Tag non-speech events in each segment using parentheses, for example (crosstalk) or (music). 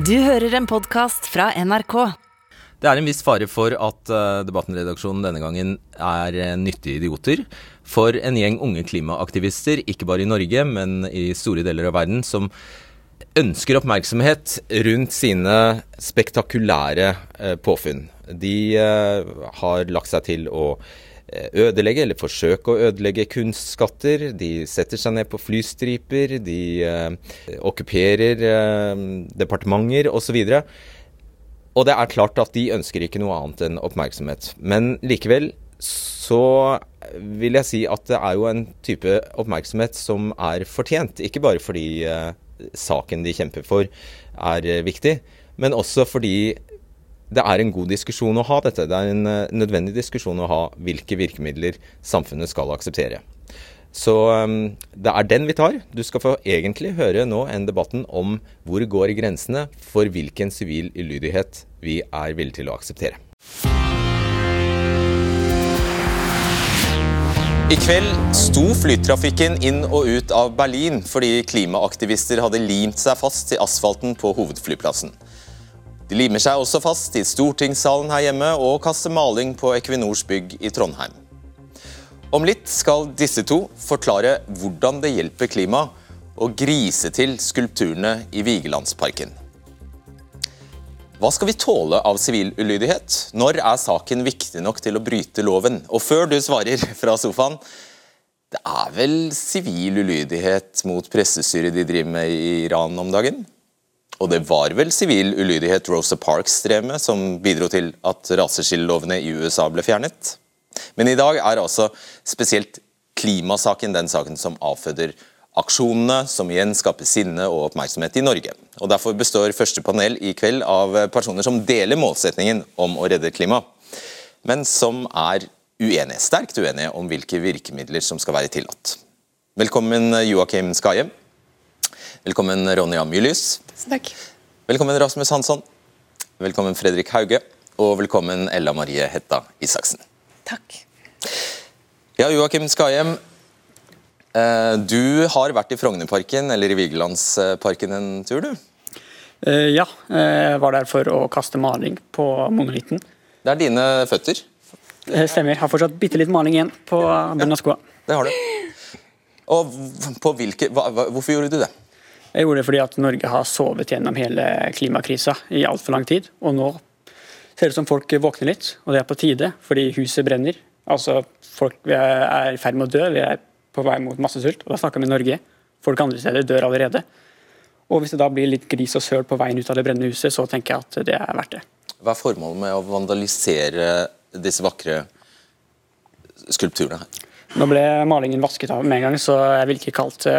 Du hører en podkast fra NRK. Det er en viss fare for at debattenredaksjonen Debatten-redaksjonen denne gangen er uh, nyttige idioter for en gjeng unge klimaaktivister, ikke bare i Norge, men i store deler av verden, som ønsker oppmerksomhet rundt sine spektakulære uh, påfunn. De har lagt seg til å ødelegge, eller forsøke å ødelegge kunstskatter. De setter seg ned på flystriper, de okkuperer departementer osv. Og det er klart at de ønsker ikke noe annet enn oppmerksomhet. Men likevel så vil jeg si at det er jo en type oppmerksomhet som er fortjent. Ikke bare fordi eh, saken de kjemper for er uh, viktig, men også fordi det er en god diskusjon å ha dette. Det er en uh, nødvendig diskusjon å ha hvilke virkemidler samfunnet skal akseptere. Så um, det er den vi tar. Du skal få egentlig høre nå en debatten om hvor går grensene for hvilken sivil ulydighet vi er villige til å akseptere. I kveld sto flytrafikken inn og ut av Berlin fordi klimaaktivister hadde limt seg fast til asfalten på hovedflyplassen. De limer seg også fast i stortingssalen her hjemme og kaster maling på Equinors bygg i Trondheim. Om litt skal disse to forklare hvordan det hjelper klimaet å grise til skulpturene i Vigelandsparken. Hva skal vi tåle av sivil ulydighet? Når er saken viktig nok til å bryte loven? Og før du svarer (laughs) fra sofaen, det er vel sivil ulydighet mot pressestyret de driver med i Iran om dagen? Og det var vel sivil ulydighet Rosa Parks drev med, som bidro til at raseskillelovene i USA ble fjernet? Men i dag er altså spesielt klimasaken den saken som avføder aksjonene, som igjen skaper sinne og oppmerksomhet i Norge. Og Derfor består første panel i kveld av personer som deler målsetningen om å redde klimaet, men som er uenige, sterkt uenige om hvilke virkemidler som skal være tillatt. Velkommen Joakim Skahjem. Velkommen Ronja Mylius. Takk. Velkommen Rasmus Hansson. Velkommen Fredrik Hauge. Og velkommen Ella Marie Hetta Isaksen. Takk. Ja, Joakim Skahjem. Eh, du har vært i Frognerparken eller i Vigelandsparken en tur, du? Eh, ja, jeg var der for å kaste maling på monolitten. Det er dine føtter? Det stemmer. Jeg har fortsatt bitte litt maling igjen på bunnen av skoa. Det har du. Og på hvilke, hva, Hvorfor gjorde du det? Jeg gjorde det fordi at Norge har sovet gjennom hele klimakrisa i altfor lang tid. Og nå ser det ut som folk våkner litt, og det er på tide fordi huset brenner. Altså, folk er i ferd med å dø, vi er på vei mot massesult. Og da snakker vi Norge. Folk andre steder dør allerede. Og hvis det da blir litt gris og søl på veien ut av det brennende huset, så tenker jeg at det er verdt det. Hva er formålet med å vandalisere disse vakre skulpturene her? Nå ble malingen vasket av med en gang, så jeg ville ikke kalt det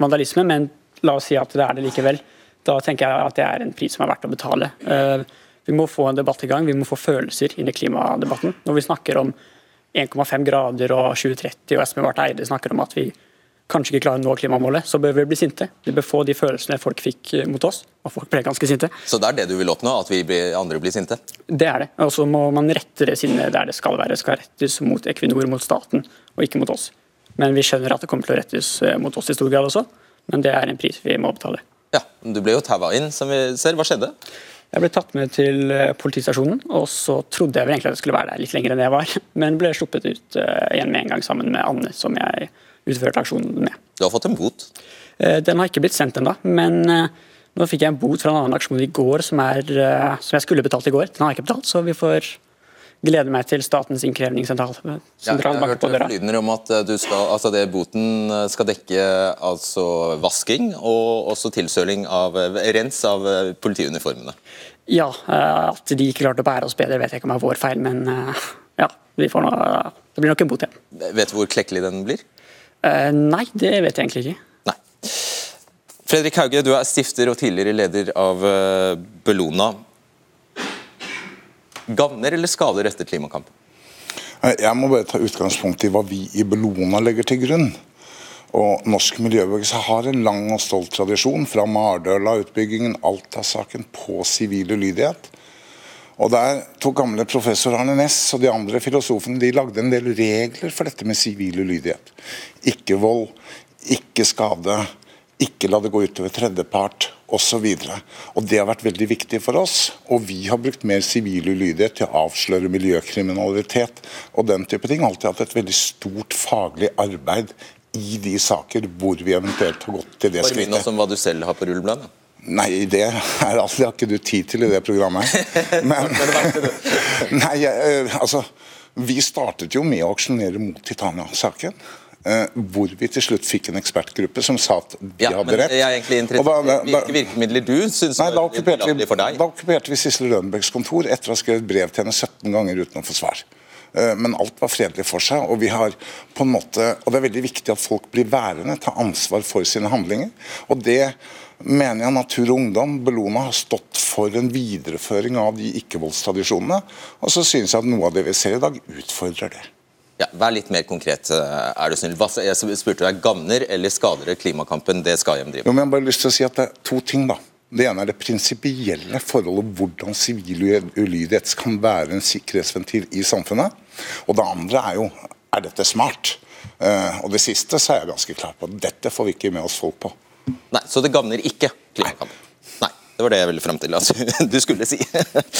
vandalisme, men la oss si at det er det likevel. Da tenker jeg at det er en pris som er verdt å betale. Uh, vi må få en debatt i gang, vi må få følelser inn i klimadebatten. Når vi snakker om 1,5 grader og 2030 og Espen Barth Eide snakker om at vi kanskje ikke klarer å nå klimamålet, så bør vi bli sinte. Vi bør få de følelsene folk fikk eh, mot oss, og folk ble ganske sinte. Så det er det du vil oppnå, at vi andre blir sinte? Det er det. Og så må man rette det sinnet der det skal være. Det skal rettes mot Equinor, mot staten, og ikke mot oss. Men vi skjønner at det kommer til å rettes eh, mot oss i stor grad også, men det er en pris vi må betale. Ja, Du ble jo taua inn, som vi ser. Hva skjedde? Jeg ble tatt med til eh, politistasjonen, og så trodde jeg vel egentlig at jeg skulle være der litt lenger enn jeg var, (laughs) men ble sluppet ut uh, igjen med en gang sammen med Anne, som jeg utførte aksjonen med. Du har fått en bot? Uh, den har ikke blitt sendt ennå, men nå fikk jeg en bot fra en annen aksjon i går som, er, som jeg skulle betalt i går. Den har jeg ikke betalt, så vi får gleder meg til Statens innkrevingssentral. Ja, jeg har hørt lyder om at skal, altså det boten skal dekke altså vasking og også tilsøling av rens av politiuniformene. Ja, at de ikke klarte å bære oss bedre, vet jeg ikke om det er vår feil, men ja, noe, det blir nok en bot igjen. Vet du hvor klekkelig den blir? Uh, nei, det vet jeg egentlig ikke. Nei. Fredrik Hauge, du er stifter og tidligere leder av Bellona. Gagner eller skader dette klimakampen? Jeg må bare ta utgangspunkt i hva vi i Bellona legger til grunn. Og Norsk miljøbevegelse har en lang og stolt tradisjon fra Mardøla-utbyggingen, Alta-saken, på sivil ulydighet. Og der tok gamle professor Arne Næss og de andre filosofene de lagde en del regler for dette med sivil ulydighet. Ikke vold, ikke skade, ikke la det gå utover tredjepart osv. Det har vært veldig viktig for oss. Og vi har brukt mer sivil ulydighet til å avsløre miljøkriminalitet og den type ting. Alltid hatt et veldig stort faglig arbeid i de saker hvor vi eventuelt har gått til det Bare skrittet. Bare skrittet. om hva du selv har på rullebladet. Nei, det er alltid har ikke du tid til i det programmet. (laughs) Men Nei, eh, altså Vi startet jo med å aksjonere mot Titania-saken. Eh, hvor vi til slutt fikk en ekspertgruppe som sa at de Ja, hadde rett. jeg er egentlig interessert i hvilke virkemidler du syns var tillatelig for deg. da okkuperte vi Sissel Rønbecks kontor etter å ha skrevet brev til henne 17 ganger uten å få svar. Eh, Men alt var fredelig for seg. Og vi har på en måte, og det er veldig viktig at folk blir værende, tar ansvar for sine handlinger. Og det mener jeg Natur og Ungdom, Bellona, har stått for en videreføring av de ikke-voldstradisjonene. Og så synes jeg at noe av det vi ser i dag, utfordrer det. Ja, vær litt mer konkret, eh, er du snill. Jeg spurte deg, Gagner eller skader det klimakampen det Skahjem driver Jo, men jeg har bare lyst til å si at det er to ting. da. Det ene er det prinsipielle forholdet hvordan sivil ulydighet kan være en sikkerhetsventil i samfunnet. Og det andre er jo er dette smart. Eh, og det siste så er jeg ganske klar på at dette får vi ikke med oss folk på. Nei, Så det gagner ikke klimakampen? Nei. Det var det jeg ville frem til. Altså, (laughs) du skulle si.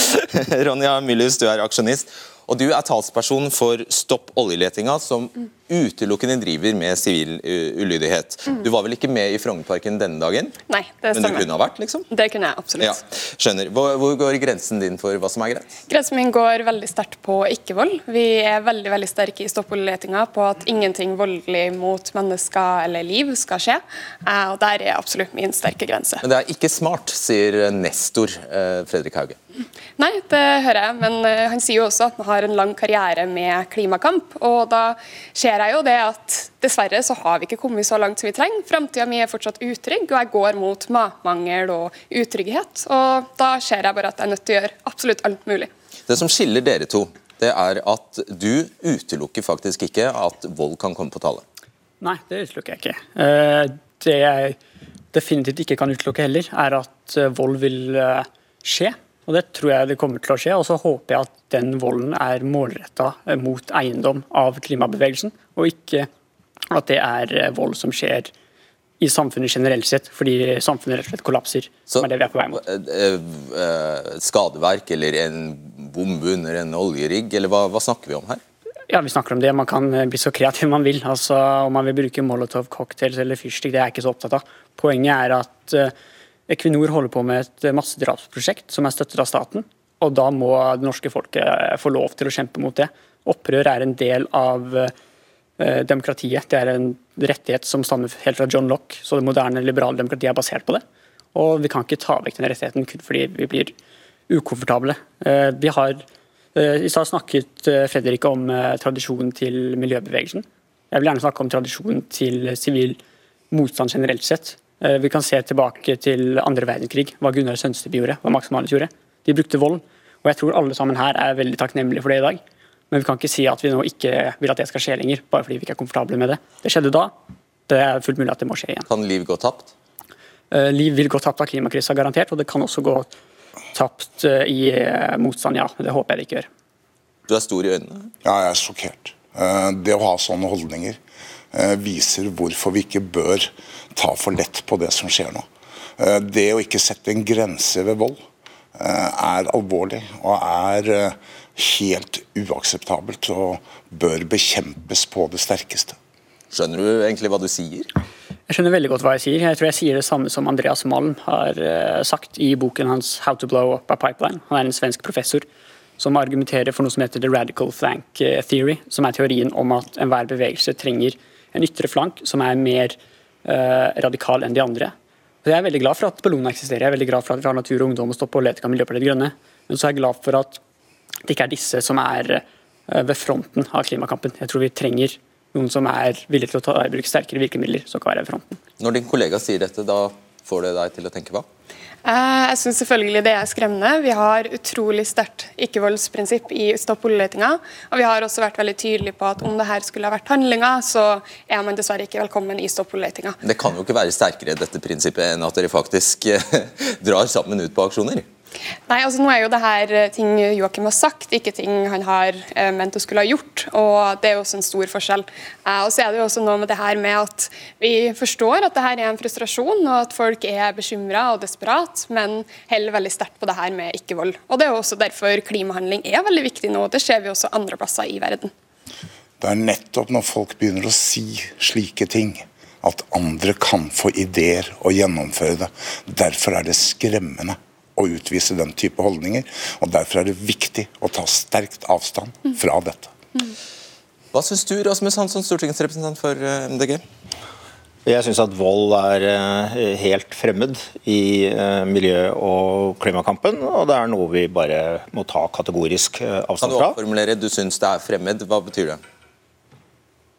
(laughs) Ronja Mylius, du er aksjonist. Og du er talsperson for Stopp oljeletinga, som utelukkende driver med sivil ulydighet. Du var vel ikke med i Frognerparken denne dagen? Nei, det stemmer. Men du kunne ha vært, liksom? Det kunne jeg absolutt. Ja, skjønner. Hvor, hvor går grensen din for hva som er greit? Grensen min går veldig sterkt på ikke-vold. Vi er veldig veldig sterke i Stopp oljeletinga på at ingenting voldelig mot mennesker eller liv skal skje. Eh, og Der er absolutt min sterke grense. Men det er ikke smart, sier nestor eh, Fredrik Hauge. Nei, det hører jeg, men eh, han sier jo også at han har en lang karriere med klimakamp. Og da ser jeg jo det at dessverre så har vi ikke kommet så langt som vi trenger. Framtida mi er fortsatt utrygg, og jeg går mot matmangel og utrygghet. Og da ser jeg bare at jeg er nødt til å gjøre absolutt alt mulig. Det som skiller dere to, det er at du utelukker faktisk ikke at vold kan komme på tale. Nei, det utelukker jeg ikke. Eh, Det jeg definitivt ikke kan utelukke heller, er at eh, vold vil skje. Og det tror jeg det kommer til å skje. Og så håper jeg at den volden er målretta mot eiendom av klimabevegelsen, og ikke at det er eh, vold som skjer i samfunnet generelt sett, fordi samfunnet rett og slett kollapser. som er det vi er på vei mot. eh, eh, skadeverk eller en bombe under en oljerigg, eller hva, hva snakker vi om her? Ja, vi snakker om det. Man kan eh, bli så kreativ man vil. Altså, Om man vil bruke molotov cocktails eller fyrstikk, det er jeg ikke så opptatt av. Poenget er at eh, Equinor holder på med et massedrapsprosjekt som er støttet av staten. Og da må det norske folket eh, få lov til å kjempe mot det. Opprør er en del av eh, demokratiet. Det er en rettighet som stammer helt fra John Locke, så det moderne liberale demokratiet er basert på det. Og vi kan ikke ta vekk den rettigheten kun fordi vi blir ukomfortable. Eh, Vi har I stad snakket Fredrik om tradisjonen til miljøbevegelsen. Jeg vil gjerne snakke om tradisjonen til sivil motstand generelt sett. Eh, Vi kan se tilbake til andre verdenskrig, hva Gunnar Sønsteby gjorde, hva Max Manus gjorde. De brukte vold, og jeg tror alle sammen her er veldig takknemlige for det i dag. Men vi kan ikke si at vi nå ikke vil at det skal skje lenger, bare fordi vi ikke er komfortable med det. Det skjedde da. Det er fullt mulig at det må skje igjen. Kan liv gå tapt? Uh, Liv vil gå tapt av klimakrisa, garantert, og det kan også gå tapt uh, i uh, motstand, ja. Det håper jeg det ikke gjør. Du er stor i øynene. Ja, jeg er sjokkert. Eh, Det å ha sånne holdninger viser hvorfor vi ikke bør ta for lett på det som skjer nå. Eh, Det å ikke sette en grense ved vold eh, er alvorlig og er eh, helt uakseptabelt og bør bekjempes på det sterkeste. Skjønner du egentlig hva du sier? Jeg skjønner veldig godt hva jeg sier. Jeg tror jeg sier det samme som Andreas Malm har eh, sagt i boken hans 'How to Blow Up a Pipeline'. Han er en svensk professor som argumenterer for noe som heter the radical flank eh, theory, som er teorien om at enhver bevegelse trenger en ytre flank som er mer eh, radikal enn de andre. Så Jeg er veldig glad for at Bellona eksisterer, jeg er veldig glad for at vi har Natur og Ungdom og Stopp og Letika Miljøpartiet Grønne. Men så er jeg glad for at det ikke er disse som er eh, ved fronten av klimakampen. Jeg tror vi trenger noen som er villige til å ta i bruk sterkere virkemidler som kan være ved fronten. Når din kollega sier dette, da får det deg til å tenke hva? Eh, Jeg synes selvfølgelig det er skremmende. Vi har utrolig sterkt ikke-voldsprinsipp i Stopp oljeletinga. Og vi har også vært veldig tydelige på at om det her skulle ha vært handlinger, så er man dessverre ikke velkommen i Stopp oljeletinga. Det kan jo ikke være sterkere dette prinsippet enn at dere faktisk eh, (laughs) drar sammen ut på aksjoner. Nei, altså nå er jo det her eh, ting Joakim har sagt, ikke ting han har eh, ment å skulle ha gjort. og Det er jo også en stor forskjell. Eh, og så er det jo også noe med det her med at Vi forstår at det her er en frustrasjon, og at folk er bekymra og desperat, men heller veldig sterkt på det her med ikke-vold. Og Det er jo også derfor klimahandling er veldig viktig nå. Det ser vi også andre plasser i verden. Det er nettopp når folk begynner å si slike ting, at andre kan få ideer og gjennomføre det. Derfor er det skremmende å utvise den type holdninger. og Derfor er det viktig å ta sterkt avstand fra dette. Hva syns du, Rasmus Hansson, stortingsrepresentant for eh, MDG? Jeg syns at vold er eh, helt fremmed i eh, miljø- og klimakampen. Og det er noe vi bare må ta kategorisk avstand fra. Kan du oppformulere du syns det er fremmed? Hva betyr det?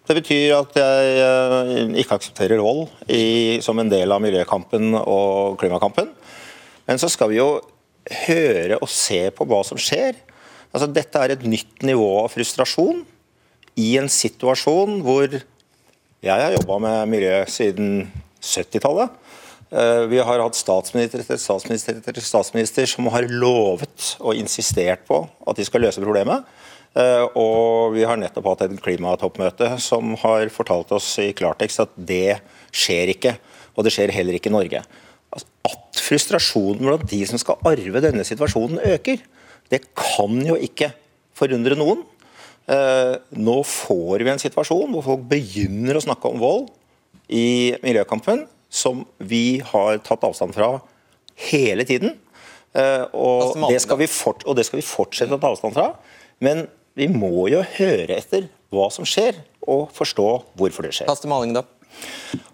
Det betyr at jeg ikke aksepterer vold i, som en del av miljøkampen og klimakampen. Men så skal vi jo høre og se på hva som skjer. Altså, dette er et nytt nivå av frustrasjon i en situasjon hvor jeg har jobba med miljø siden 70-tallet. Eh, vi har hatt statsminister etter statsminister etter statsminister som har lovet og insistert på at de skal løse problemet. Eh, og vi har nettopp hatt et klimatoppmøte som har fortalt oss i klartekst at det skjer ikke. Og det skjer heller ikke i Norge. Altså, at frustrasjonen blant de som skal arve denne situasjonen øker, det kan jo ikke forundre noen. Eh, nå får vi en situasjon hvor folk begynner å snakke om vold i miljøkampen, som vi har tatt avstand fra hele tiden. Eh, og det, skal vi fort, og det skal vi fortsette å ta avstand fra. Men vi må jo høre etter hva som skjer, og forstå hvorfor det skjer. Kaste maling, da?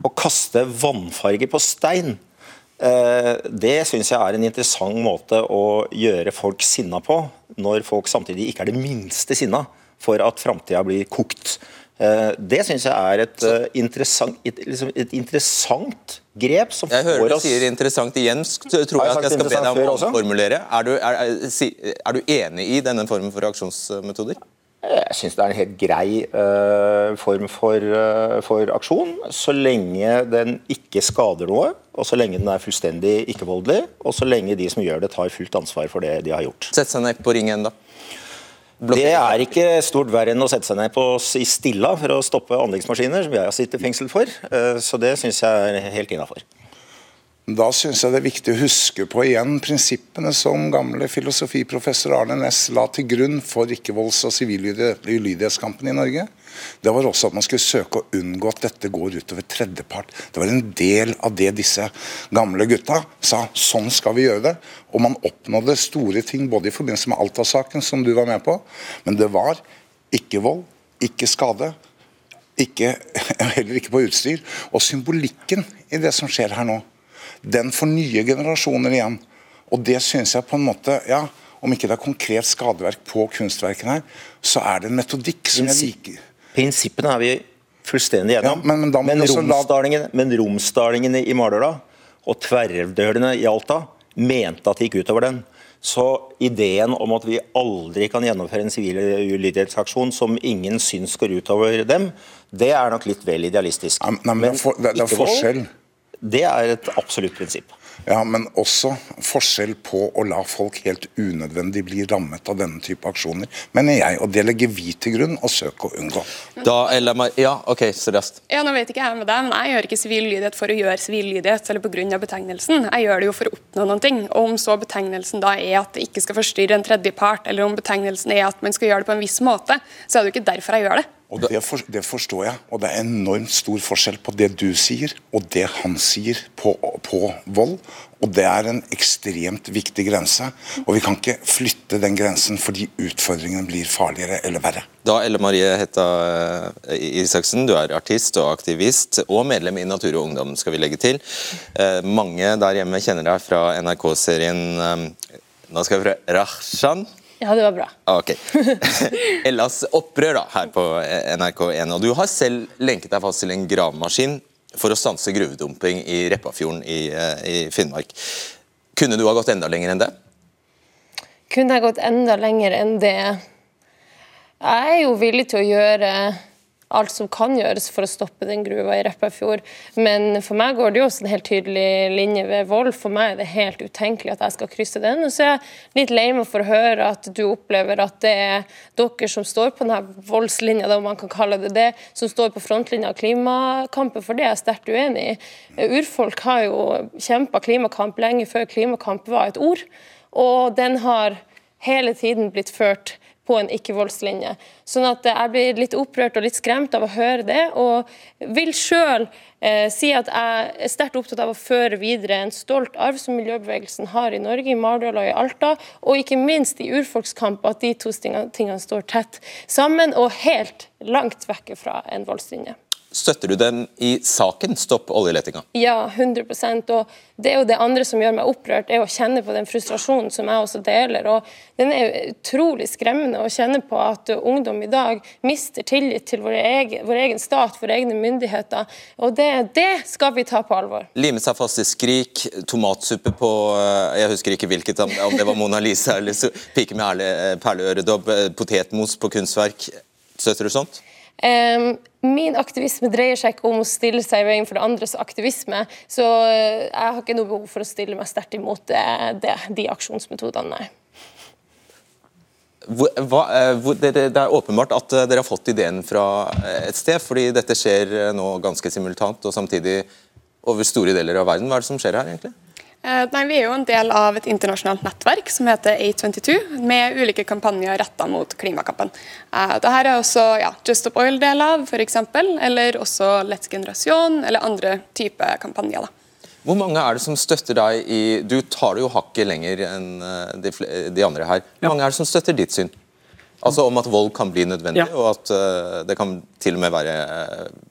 Å kaste vannfarge på stein det syns jeg er en interessant måte å gjøre folk sinna på, når folk samtidig ikke er det minste sinna for at framtida blir kokt. Eh, det syns jeg er et, uh, interessant, et, liksom et interessant grep. som jeg hører du sier interessant igjen. Tror jeg, at jeg skal be deg om å formulere. Er du, er, er, er du enig i denne formen for reaksjonsmetoder? Jeg syns det er en helt grei uh, form for, uh, for, aksjon, så lenge den ikke skader noe, og så lenge den er fullstendig ikke-voldelig, og så lenge de som gjør det, tar fullt ansvar for det de har gjort. Sett seg ned på ringen, da? da. Det er ikke stort verre enn å sette seg ned på, i Stilla for å stoppe anleggsmaskiner, som jeg har sittet i fengsel for, uh, så det syns jeg er helt innafor. Da syns jeg det er viktig å huske på igjen prinsippene som gamle filosofiprofessor Arne Næss la til grunn for ikke-volds- og sivilulydighetskampen i Norge. Det var også at man skulle søke å unngå at dette går utover tredjepart. Det var en del av det disse gamle gutta sa. Sånn skal vi gjøre det. Og man oppnådde store ting både i forbindelse med Alta-saken, som du var med på, men det var ikke vold, ikke skade. Ikke, (laughs) heller ikke på utstyr. Og symbolikken i det som skjer her nå den får nye generasjoner igjen. Og det syns jeg på en måte ja, Om ikke det er konkret skadeverk på kunstverkene her, så er det en metodikk som jeg liker. Prinsippene er vi fullstendig enige om. Ja, men, men, men, romsdalingene, men romsdalingene i Mardøla og tverrvdølene i Alta mente at det gikk utover den. Så ideen om at vi aldri kan gjennomføre en sivil ulydighetsaksjon som ingen syns går utover dem, det er nok litt vel idealistisk. Ja, nei, men det er, for, det, det er forskjell. Det er et absolutt prinsipp. Ja, men også forskjell på å la folk helt unødvendig bli rammet av denne type aksjoner, mener jeg. Og det legger vi til grunn og søker å unngå. Da, eller, ja, ok, seriøst. Ja, nå vet ikke jeg med deg, men jeg gjør ikke sivil lydighet for å gjøre sivil lydighet eller pga. betegnelsen. Jeg gjør det jo for å oppnå noen ting. Og om så betegnelsen da er at det ikke skal forstyrre en tredjepart, eller om betegnelsen er at man skal gjøre det på en viss måte, så er det jo ikke derfor jeg gjør det. Og det, for, det, forstår jeg, og det er enormt stor forskjell på det du sier og det han sier på, på, vold. Og det er en ekstremt viktig grense. Og vi kan ikke flytte den grensen fordi utfordringene blir farligere eller verre. Da, Elle Marie Hetta eh, Isaksen, du er artist og aktivist, og medlem i Natur og Ungdom, skal vi legge til. Eh, mange der hjemme kjenner deg fra NRK-serien eh, Nå skal jeg fra Rahshan. Ja, det var bra. Ok. (laughs) Ellas opprør da, her på NRK1. og Du har selv lenket deg fast til en gravemaskin for å stanse gruvedumping i Repparfjorden i, eh, i, Finnmark. Kunne du ha gått enda lenger enn det? Kunne jeg gått enda lenger enn det? Jeg er jo villig til å gjøre alt som kan gjøres for å stoppe den gruva i Repparfjord. Men for meg går det jo også en helt tydelig linje ved vold. For meg er det helt utenkelig at jeg skal krysse den. Og så er jeg litt lei meg for å høre at du opplever at det er dere som står på denne voldslinja, om man kan kalle det det, som står på frontlinja av klimakampen, for det er jeg sterkt uenig i. Urfolk har jo kjempa klimakamp lenge før klimakamp var et ord, og den har hele tiden blitt ført på en ikke-voldslinje. Sånn at jeg blir litt opprørt og litt skremt av å høre det, og vil sjøl eh, si at jeg er sterkt opptatt av å føre videre en stolt arv som miljøbevegelsen har i Norge, i Mardøla og i Alta, og ikke minst i urfolkskamp, at de to tingene, tingene står tett sammen og helt langt vekk fra en voldslinje. Støtter du den i saken Stopp oljeletinga? Ja, 100% og Det er jo det andre som gjør meg opprørt, er å kjenne på den frustrasjonen som jeg også deler. og Den er utrolig skremmende å kjenne på at ungdom i dag mister tillit til vår egen, vår egen stat, våre egne myndigheter. og det, det, skal vi ta på alvor. Lime seg fast i Skrik, tomatsuppe på eh, jeg husker ikke hvilket, om det var Mona Lisa eller pike med perleøredobb, eh, potetmos på kunstverk. Støtter du sånt? Min aktivisme dreier seg ikke om å stille seg i veien for det andres aktivisme, så eh, jeg har ikke noe behov for å stille meg sterkt imot det, de aksjonsmetodene, nei. Hva, eh, det, det, er åpenbart at eh, dere har fått ideen fra et sted, fordi dette skjer nå ganske simultant og samtidig over store deler av verden. Hva er det som skjer her, egentlig? Eh, nei, Vi er jo en del av et internasjonalt nettverk som heter A22, med ulike kampanjer retta mot klimakampen. Eh, Dette er også ja, Just Up Oil del av, f.eks., eller også Let's Generasjon, eller andre typer kampanjer. da. Hvor mange er det som støtter deg i Du tar det jo hakket lenger enn eh, de, de andre her. Hvor mange er det som støtter ditt syn? Altså Om at vold kan bli nødvendig, ja. og at det kan til og med være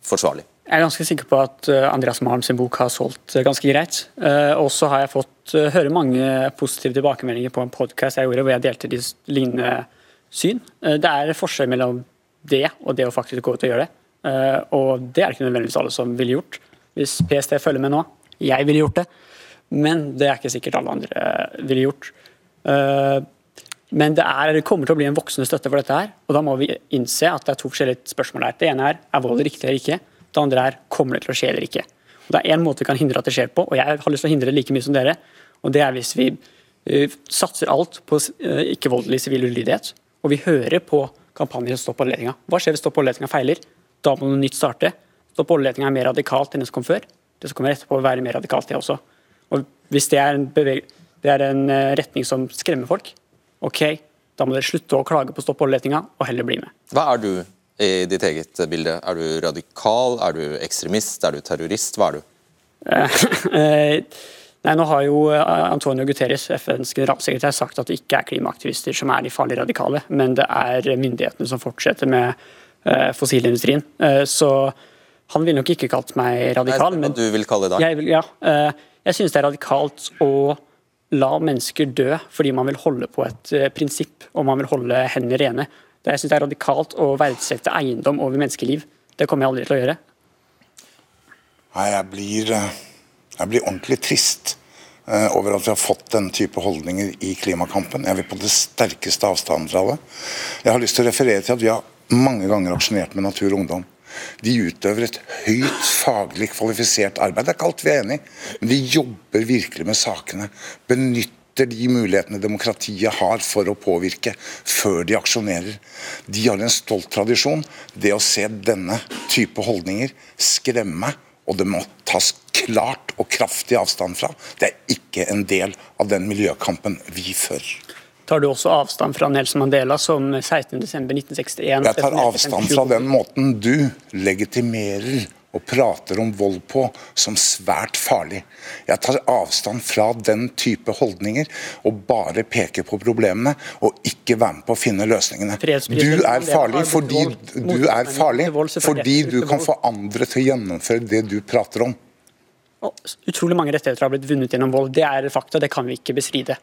forsvarlig? Jeg er ganske sikker på at eh, Andreas Malm sin bok har solgt eh, ganske greit. Eh, og så har jeg fått høre mange positive tilbakemeldinger på en podkast jeg gjorde hvor jeg delte de lignende syn. Det er forskjell mellom det og det å faktisk gå ut og gjøre det. Og det er det ikke nødvendigvis alle som ville gjort. Hvis PST følger med nå. Jeg ville gjort det. Men det er ikke sikkert alle andre ville gjort. Men det, er, det kommer til å bli en voksende støtte for dette her. Og da må vi innse at det er to forskjellige spørsmål her. Det ene er er vold riktig eller ikke. Det andre er kommer det til å skje eller ikke. Og det er én måte vi kan hindre at det skjer på, og jeg har lyst til å hindre det like mye som dere. og Det er hvis vi uh, satser alt på uh, ikke-voldelig sivil ulydighet, og vi hører på kampanjer som Stopp oljeletinga. Hva skjer hvis Stopp oljeletinga feiler? Da må noe nytt starte. Stopp oljeletinga er mer radikalt enn det som kom før. Det som kommer etterpå, vil være mer radikalt, det også. Og Hvis det er det er en uh, retning som skremmer folk, OK, da må dere slutte å klage på Stopp oljeletinga og heller bli med. Hva er du i ditt eget bilde? Er du radikal, er du ekstremist, er du terrorist? Hva er du? (laughs) Eh, nei, nå har jo eh, Antonio Guterres, FNs generalsekretær, sagt at det ikke er klimaaktivister som er de farlige radikale, men det er myndighetene som fortsetter med uh, fossilindustrien. Så han ville nok ikke kalt meg radikal. Nei, men du vil kalle det jeg, ja, uh, jeg synes det er radikalt å la mennesker dø fordi man vil holde på et prinsipp og man vil holde hendene rene. Jeg synes det er radikalt å verdsette eiendom over menneskeliv. Det kommer jeg aldri til å gjøre. Nei, jeg blir, eh, jeg blir ordentlig trist uh, over at vi har fått den type holdninger i klimakampen. Jeg vil på det sterkeste avstand fra det. Jeg har lyst til å referere til at vi har mange ganger aksjonert med Natur og Ungdom. De utøver et høyt faglig kvalifisert arbeid. Det er ikke alt vi er enig i, men de jobber virkelig med sakene. Benytter benytter de mulighetene demokratiet har for å påvirke, før de aksjonerer. De har en stolt tradisjon. Det å se denne type holdninger skremme, og det må tas klart og kraftig avstand fra, det er ikke en del av den miljøkampen vi fører. Tar du også avstand fra Nelson Mandela som 16.12.1961 Jeg tar avstand fra den måten du legitimerer og prater om vold på som svært farlig. Jeg tar avstand fra den type holdninger og bare peker på problemene og ikke være med på å finne løsningene. Du er farlig fordi du er farlig fordi du kan få andre til å gjennomføre det du prater om. Utrolig mange rettigheter har blitt vunnet gjennom vold. Det er fakta, det kan vi ikke bestride.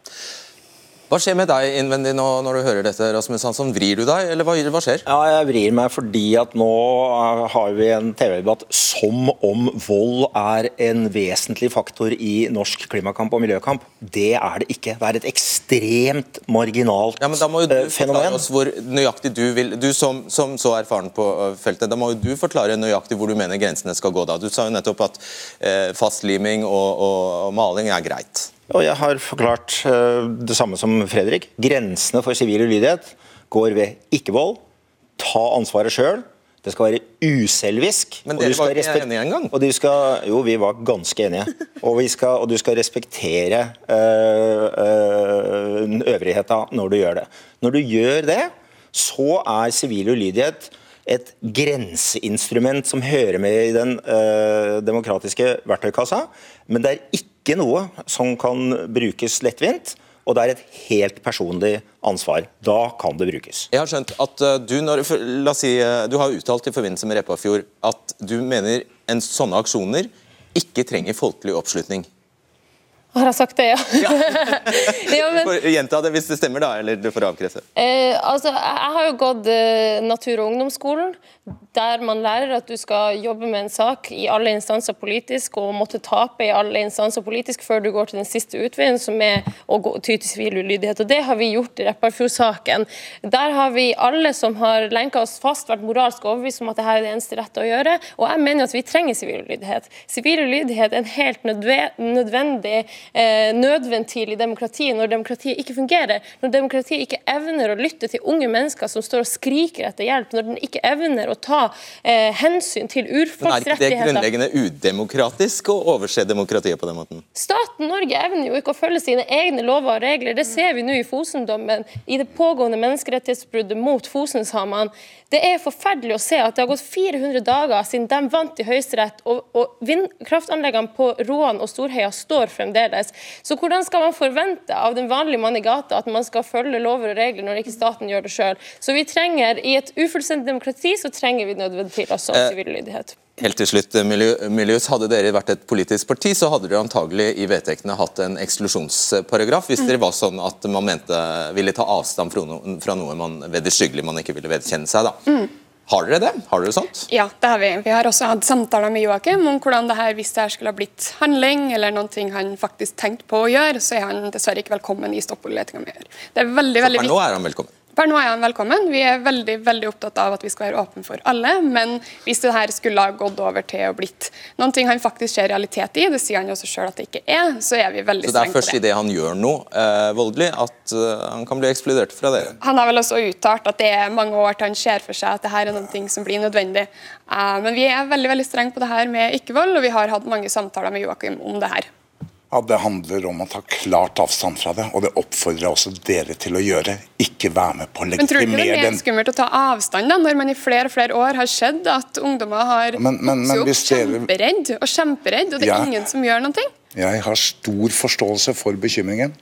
Hva skjer med deg innvendig nå når du hører dette, Rasmus Hansson? Vrir du deg, eller hva, hva skjer? Ja, jeg vrir meg fordi at nå eh, har vi en TV-debatt som om vold er en vesentlig faktor i norsk klimakamp og miljøkamp. Det er det ikke. Det er et ekstremt marginalt fenomen. Ja, men da må jo du eh, forklare oss hvor nøyaktig du vil Du som, som så erfaren på øh, feltet, da må jo du forklare nøyaktig hvor du mener grensene skal gå da. Du sa jo nettopp at eh, fastliming og, og, og maling er greit. Og jeg har forklart eh, det samme som Fredrik. Grensene for sivil ulydighet går ved ikke-vold. Ta ansvaret sjøl. Det skal være uselvisk. Men dere var ikke enige engang? Og du skal, jo, vi var ganske enige. Og, vi skal, og du skal respektere øh, øh, øvrigheta når du gjør det. Når du gjør det, så er sivil ulydighet et grenseinstrument som hører med i den øh, demokratiske verktøykassa, men det er ikke noe som kan brukes lettvint, og det er et helt personlig ansvar. Da kan det brukes. Jeg har skjønt at øh, du, når, la oss si, øh, du har uttalt i forbindelse med Repparfjord at du mener en sånne aksjoner ikke trenger folkelig oppslutning. Har jeg sagt det, ja? ja (laughs) men, gjenta det hvis det stemmer, da, eller du får avkrefte. Eh, altså, jeg har jo gått eh, natur- og ungdomsskolen, der man lærer at du skal jobbe med en sak i alle instanser politisk, og måtte tape i alle instanser politisk før du går til den siste utveien, som er å gå, ty til sivil ulydighet. Og Det har vi gjort i Repparfjord-saken. Der har vi alle som har lenka oss fast, vært moralsk overbevist om at dette er det eneste rette å gjøre. Og jeg mener at vi trenger sivil ulydighet. Sivil ulydighet er en helt nødve- nødvendig nødventil i demokratiet når demokratiet ikke fungerer. Når demokratiet ikke evner å lytte til unge mennesker som står og skriker etter hjelp. Når den ikke evner å ta eh, hensyn til Men er ikke det grunnleggende udemokratisk å overse demokratiet på den måten? Staten Norge evner jo ikke å følge sine egne lover og regler. Det ser vi nå i Fosen-dommen, i det pågående menneskerettighetsbruddet mot Fosen-samene. Det er forferdelig å se at det har gått 400 dager siden de vant i Høyesterett, og, og vindkraftanleggene på Roan og Storheia står fremdeles. Så hvordan skal man forvente av den vanlige mann i gata at man skal følge lover og regler når ikke staten gjør det sjøl? Så vi trenger, i et ufullstendig demokrati, så trenger vi nødvendig også Eh, sivil lydighet. Helt til slutt, Miljø, Miljøs, Hadde dere vært et politisk parti, så hadde dere antagelig i vedtektene hatt en eksklusjonsparagraf hvis dere var sånn at man mente ville ta avstand fra noe, man ved man vederstyggelig man ikke ville vedkjenne seg. da. Har dere det? Har dere sånt? Ja, det har vi. Vi har også hatt samtaler med Joakim om hvordan det her, hvis det her skulle ha blitt handling, eller noe han faktisk tenkte på å gjøre, så er han dessverre ikke velkommen i stoppletinga mi. Det er veldig, veldig Per nå er han velkommen. Per nå er han velkommen. Vi er veldig veldig opptatt av at vi skal være åpne for alle. Men hvis det her skulle ha gått over til å blitt noen ting han faktisk ser realitet i, det sier han jo også sjøl at det ikke er, så er vi veldig strenge på det. Så det er først det. idet han gjør noe eh, voldelig at uh, han kan bli ekskludert fra dere. Han har vel også uttalt at det er mange år til han ser for seg at det her er noen ting som blir nødvendig. Uh, men vi er veldig veldig strenge på det her med ikke-vold, og vi har hatt mange samtaler med Joakim om det her. Ja, Det handler om å ta klart avstand fra det, og det oppfordrer jeg også dere til å gjøre. Ikke være med på å Men tror du ikke det er mer skummelt å ta avstand da, når man i flere og flere år har sett at ungdommer har Men- men- opp kjemperedd og kjemperedd, og det er Ja. ingen som gjør noe? Jeg har stor forståelse for bekymringen,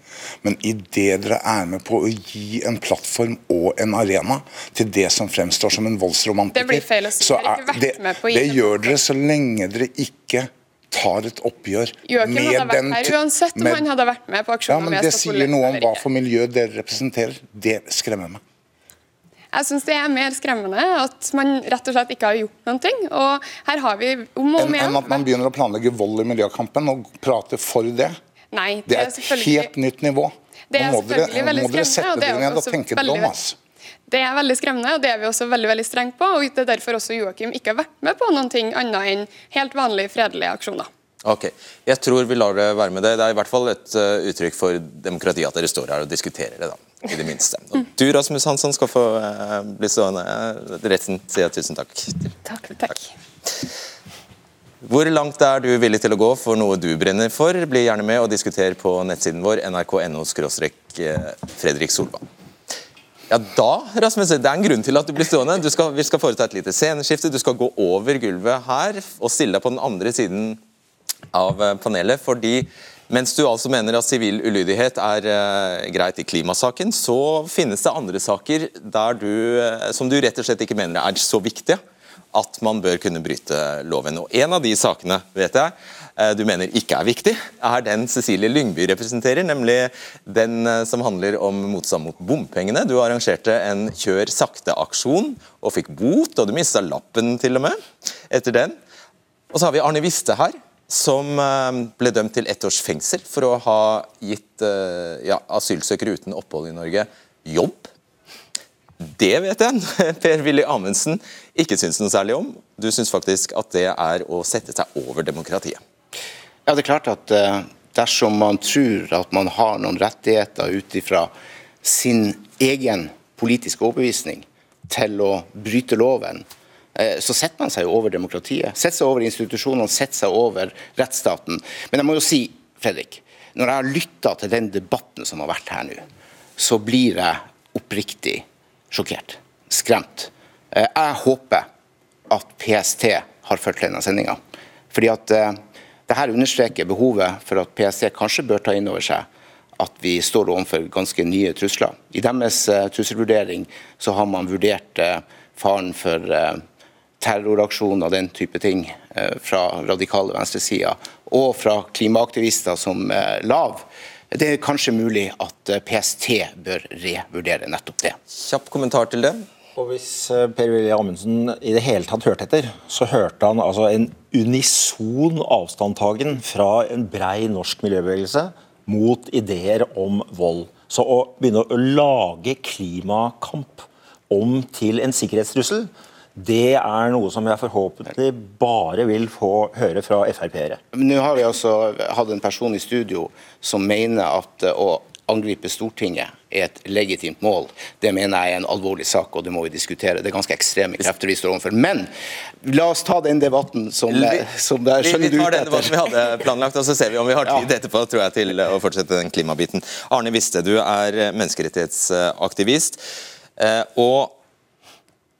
men idet dere er med på å gi en plattform og en arena til det som fremstår som en voldsromantiker, Det blir feil å si. så er det, det gjør dere så lenge dere ikke tar et oppgjør Joachim med hadde vært den her uansett om med- han hadde vært med på aksjonen. Ja, men Det sier noe om hva for miljø dere representerer. Det skremmer meg. Jeg syns det er mer skremmende at man rett og slett ikke har gjort noen ting. Og her har vi om og om Enn enn at man begynner å planlegge vold i miljøkampen og prate for det. Nei, Det er et helt nytt nivå. Det er Nå må dere, selvfølgelig veldig må dere skremmende, sette og det er dere ned og tenke dere om. ass. Det er veldig skremmende, og det er vi også veldig veldig strenge på. og Det er derfor også Joakim ikke har vært med på noen ting annet enn helt vanlige fredelige aksjoner. Ok, Jeg tror vi lar det være med det. Det er i hvert fall et uh, uttrykk for demokrati at dere står her og diskuterer det, da. I det minste. (laughs) Og du Rasmus Hansson skal få uh, bli stående. Retten Resten sier jeg tusen takk til. Takk. Takk. Hvor langt er du villig til å gå for noe du brenner for? Bli gjerne med og diskuter på nettsiden vår nrk.no eh, Fredrik Solvang. Ja, da, Rasmus, Det er en grunn til at du blir stående. Du skal, vi skal foreta et lite sceneskifte. Du skal gå over gulvet her og stille deg på den andre siden av eh, panelet. fordi mens du altså mener at sivil ulydighet er uh, greit i klimasaken, så finnes det andre saker du, uh, som du rett og slett ikke mener er så viktige at man bør kunne bryte loven. Og En av de sakene vet jeg, eh, du mener ikke er viktig, er den Cecilie Lyngby representerer, nemlig den eh, som handler om motstand mot bompengene. Du arrangerte en kjør sakte-aksjon og fikk bot, og du mista lappen til og med etter den. Og så har vi Arne Viste her, som eh, ble dømt til ett års fengsel for å ha gitt ja, asylsøkere uten opphold i Norge jobb. Det vet jeg (laughs) Per-Willy Amundsen ikke syns noe særlig om. Du syns faktisk at det er å sette seg over demokratiet. Ja, det er klart at uh, dersom man tror at man har noen rettigheter ut ifra sin egen politiske overbevisning til å bryte loven, uh, så setter man seg jo over demokratiet. Setter seg over institusjonene, setter seg over rettsstaten. Men jeg må jo si, Fredrik, når jeg har lytta til den debatten som har vært her nå, så blir jeg oppriktig sjokkert, skremt. Eh, jeg håper at PST har fulgt denne sendinga. Fordi at dette det her understreker behovet for at PST kanskje bør ta inn over seg at vi står overfor ganske nye trusler. I deres uh, trusselvurdering så har man vurdert faren for terroraksjoner og den type ting fra radikale venstresider, og fra klimaaktivister som lav. Det er kanskje mulig at PST bør revurdere nettopp det. Kjapp kommentar til det. Og Hvis eh, Per-Willy Amundsen i det hele tatt hørte etter, så hørte han altså en unison avstandtagen fra en brei norsk miljøbevegelse mot ideer om vold. Så å begynne å lage klimakamp om til en sikkerhetstrussel, det er noe som jeg forhåpentlig bare vil få høre fra Frp-ere. Nå har vi altså hatt en person i studio som mener at å angripe Stortinget er et legitimt mål. Det mener jeg er en alvorlig sak, og det må vi diskutere. Det er ganske ekstreme krefter vi står overfor. Men la oss ta den debatten som, som der skjønner du ut etter. Vi tar den debatten vi hadde planlagt, og så ser vi om vi har tid ja. etterpå tror jeg, til å fortsette den klimabiten. Arne Viste, du er menneskerettighetsaktivist. Eh, og eh,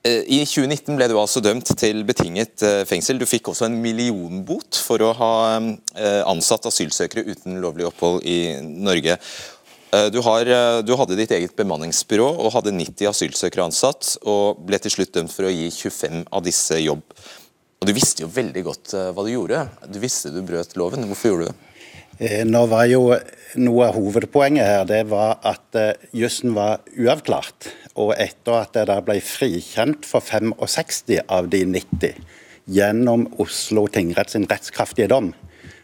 i 2019 ble du altså dømt til betinget eh, fengsel. Du fikk også en millionbot for å ha ansatt asylsøkere uten lovlig opphold i Norge. Eh, du, har, eh, du, hadde ditt eget bemanningsbyrå og hadde 90 asylsøkere ansatt, og ble til slutt dømt for å gi 25 av disse jobb. Og Du visste jo veldig godt eh, hva du gjorde. Du visste du brøt loven. Hvorfor gjorde du det? Nå var jo Noe av hovedpoenget her det var at jussen var uavklart. Og etter at det ble frikjent for 65 av de 90 gjennom Oslo tingrett sin rettskraftige dom,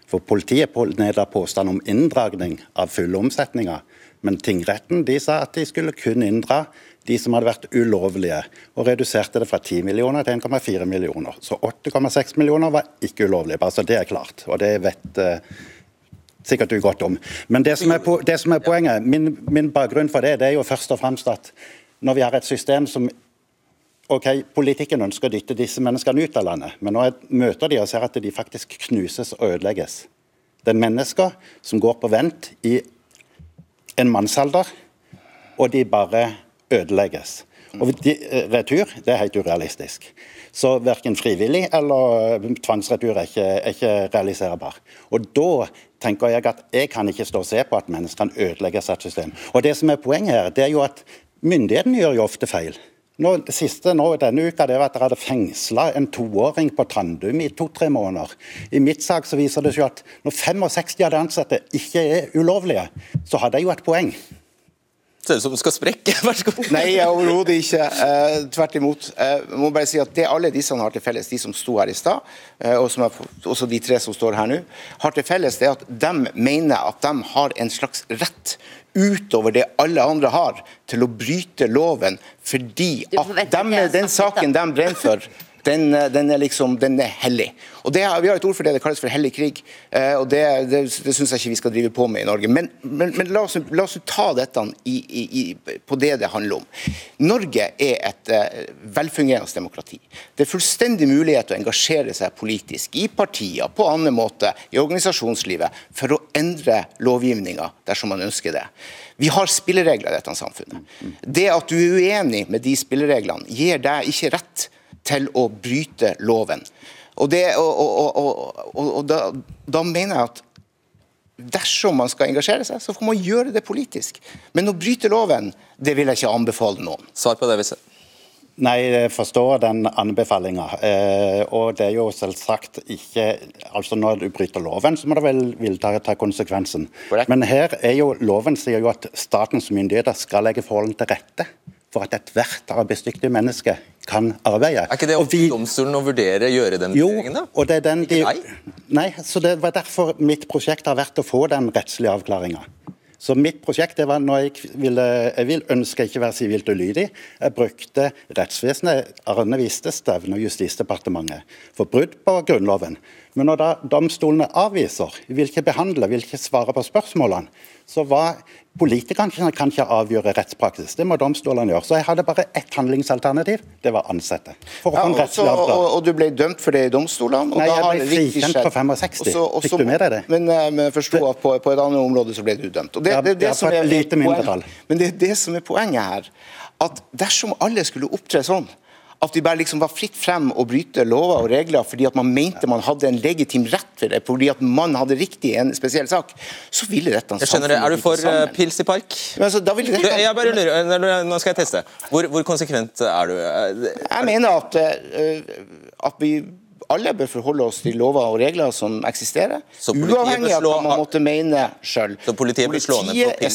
for Politiet nedla påstand om inndragning av fulle omsetninger, men tingretten de sa at de skulle kun inndra de som hadde vært ulovlige, og reduserte det fra 10 millioner til 1,4 millioner. Så 8,6 millioner var ikke ulovlige, bare så det er klart. Og det vet uh, sikkert du godt om. Men det som er, po det som er poenget, min, min, bakgrunn for det, det er jo først og fremst at når vi har et system som ok, Politikken ønsker å dytte disse menneskene ut av landet, men jeg møter de og ser at de faktisk knuses og ødelegges Det er mennesker som går på vent i en mannsalder, og de bare ødelegges. Og de, eh, Retur det er helt urealistisk. Så verken frivillig eller tvangsretur er ikke, er ikke realiserbar. Og Da tenker jeg at jeg kan ikke stå og se på at menneskene ødelegger sitt system. Og Det som er poenget her, det er jo at myndighetene gjør jo ofte feil. Nå, det siste nå, denne uka det var at dere hadde fengsla en toåring på Trandum i to-tre måneder. I mitt sak så viser det seg at når 65 av de ansatte ikke er ulovlige, så hadde jeg jo et poeng. Ser som skal sprekke. (laughs) Nei, overhodet ikke. Eh, tvert imot. Eh, jeg må bare si at Det alle disse har til felles, de som sto her i stad, eh, og som er, også de tre som står her nå, har til felles det at de mener at de har en slags rett utover det alle andre har, til å bryte loven fordi at de, den saken de brenner for (laughs) den, den, er liksom, den er hellig. Og det, Vi har et ord for det, det kalles for hellig krig. Eh, og Det, det, det syns jeg ikke vi skal drive på med i Norge. Men, men, men la, oss, la, oss, ta dette i, i, i, på det det handler om. Norge er et uh, velfungerende demokrati. Det er fullstendig mulighet til å engasjere seg politisk i partier, på annen måte, i organisasjonslivet, for å endre lovgivninga dersom man ønsker det. Vi har spilleregler i dette samfunnet. Det at du er uenig med de spillereglene, gir deg ikke rett til å bryte loven. Og, det, og, og, og da, da, mener jeg at dersom man skal engasjere seg, så får man gjøre det politisk. Men å bryte loven, det vil jeg ikke anbefale noen. Svar på det, viset. Nei, jeg forstår den anbefalinga. Eh, og det er jo selvsagt ikke Altså når du bryter loven, så må du vel vil ta, ta konsekvensen. Men her er jo loven sier jo at statens myndigheter skal legge forholdene til rette for at ethvert arbeidsdyktig menneske kan arbeide. Er ikke det opp til domstolen å vurdere gjøre den vurderingen, da? og det er den de, Nei, så det var derfor mitt prosjekt har vært å få den rettslige avklaringa. Så mitt prosjekt det var når jeg ville Jeg vil ønske ikke være sivilt ulydig. Jeg brukte rettsvesenet, Arne Viste, Stevne og Justisdepartementet for brudd på Grunnloven. Men når da domstolene avviser, vil ikke behandle, vil ikke svare på spørsmålene, så var Politikerne kan ikke avgjøre rettspraksis, det må domstolene gjøre. Så jeg hadde bare ett handlingsalternativ, det var ansette. For å Ja, også, og, og, og du ble dømt for det i domstolene? Nei, jeg ble det frikjent på 65. Også, også, Fikk du med deg det? Men, eh, men forsto at på, på et annet område så ble du dømt. Det, Ja, det, det ja, på et er-. Men det er det som er poenget her. At dersom alle skulle opptre sånn, at vi bare liksom var fritt frem og bryte lover og regler fordi at man mente man hadde en legitim rett for det, fordi at man hadde riktig i en spesiell sak, så ville dette Jeg skjønner det. Er du for eh, pils i park? Men altså, ville Du, dette jeg bare lurer, Nå skal jeg teste. Hvor, hvor konsekvent er du? Eh, Jeg mener at, eh, at vi alle bør forholde oss til lover og regler som eksisterer, uavhengig av hva man måtte mene sjøl. Så politiet slå på pil-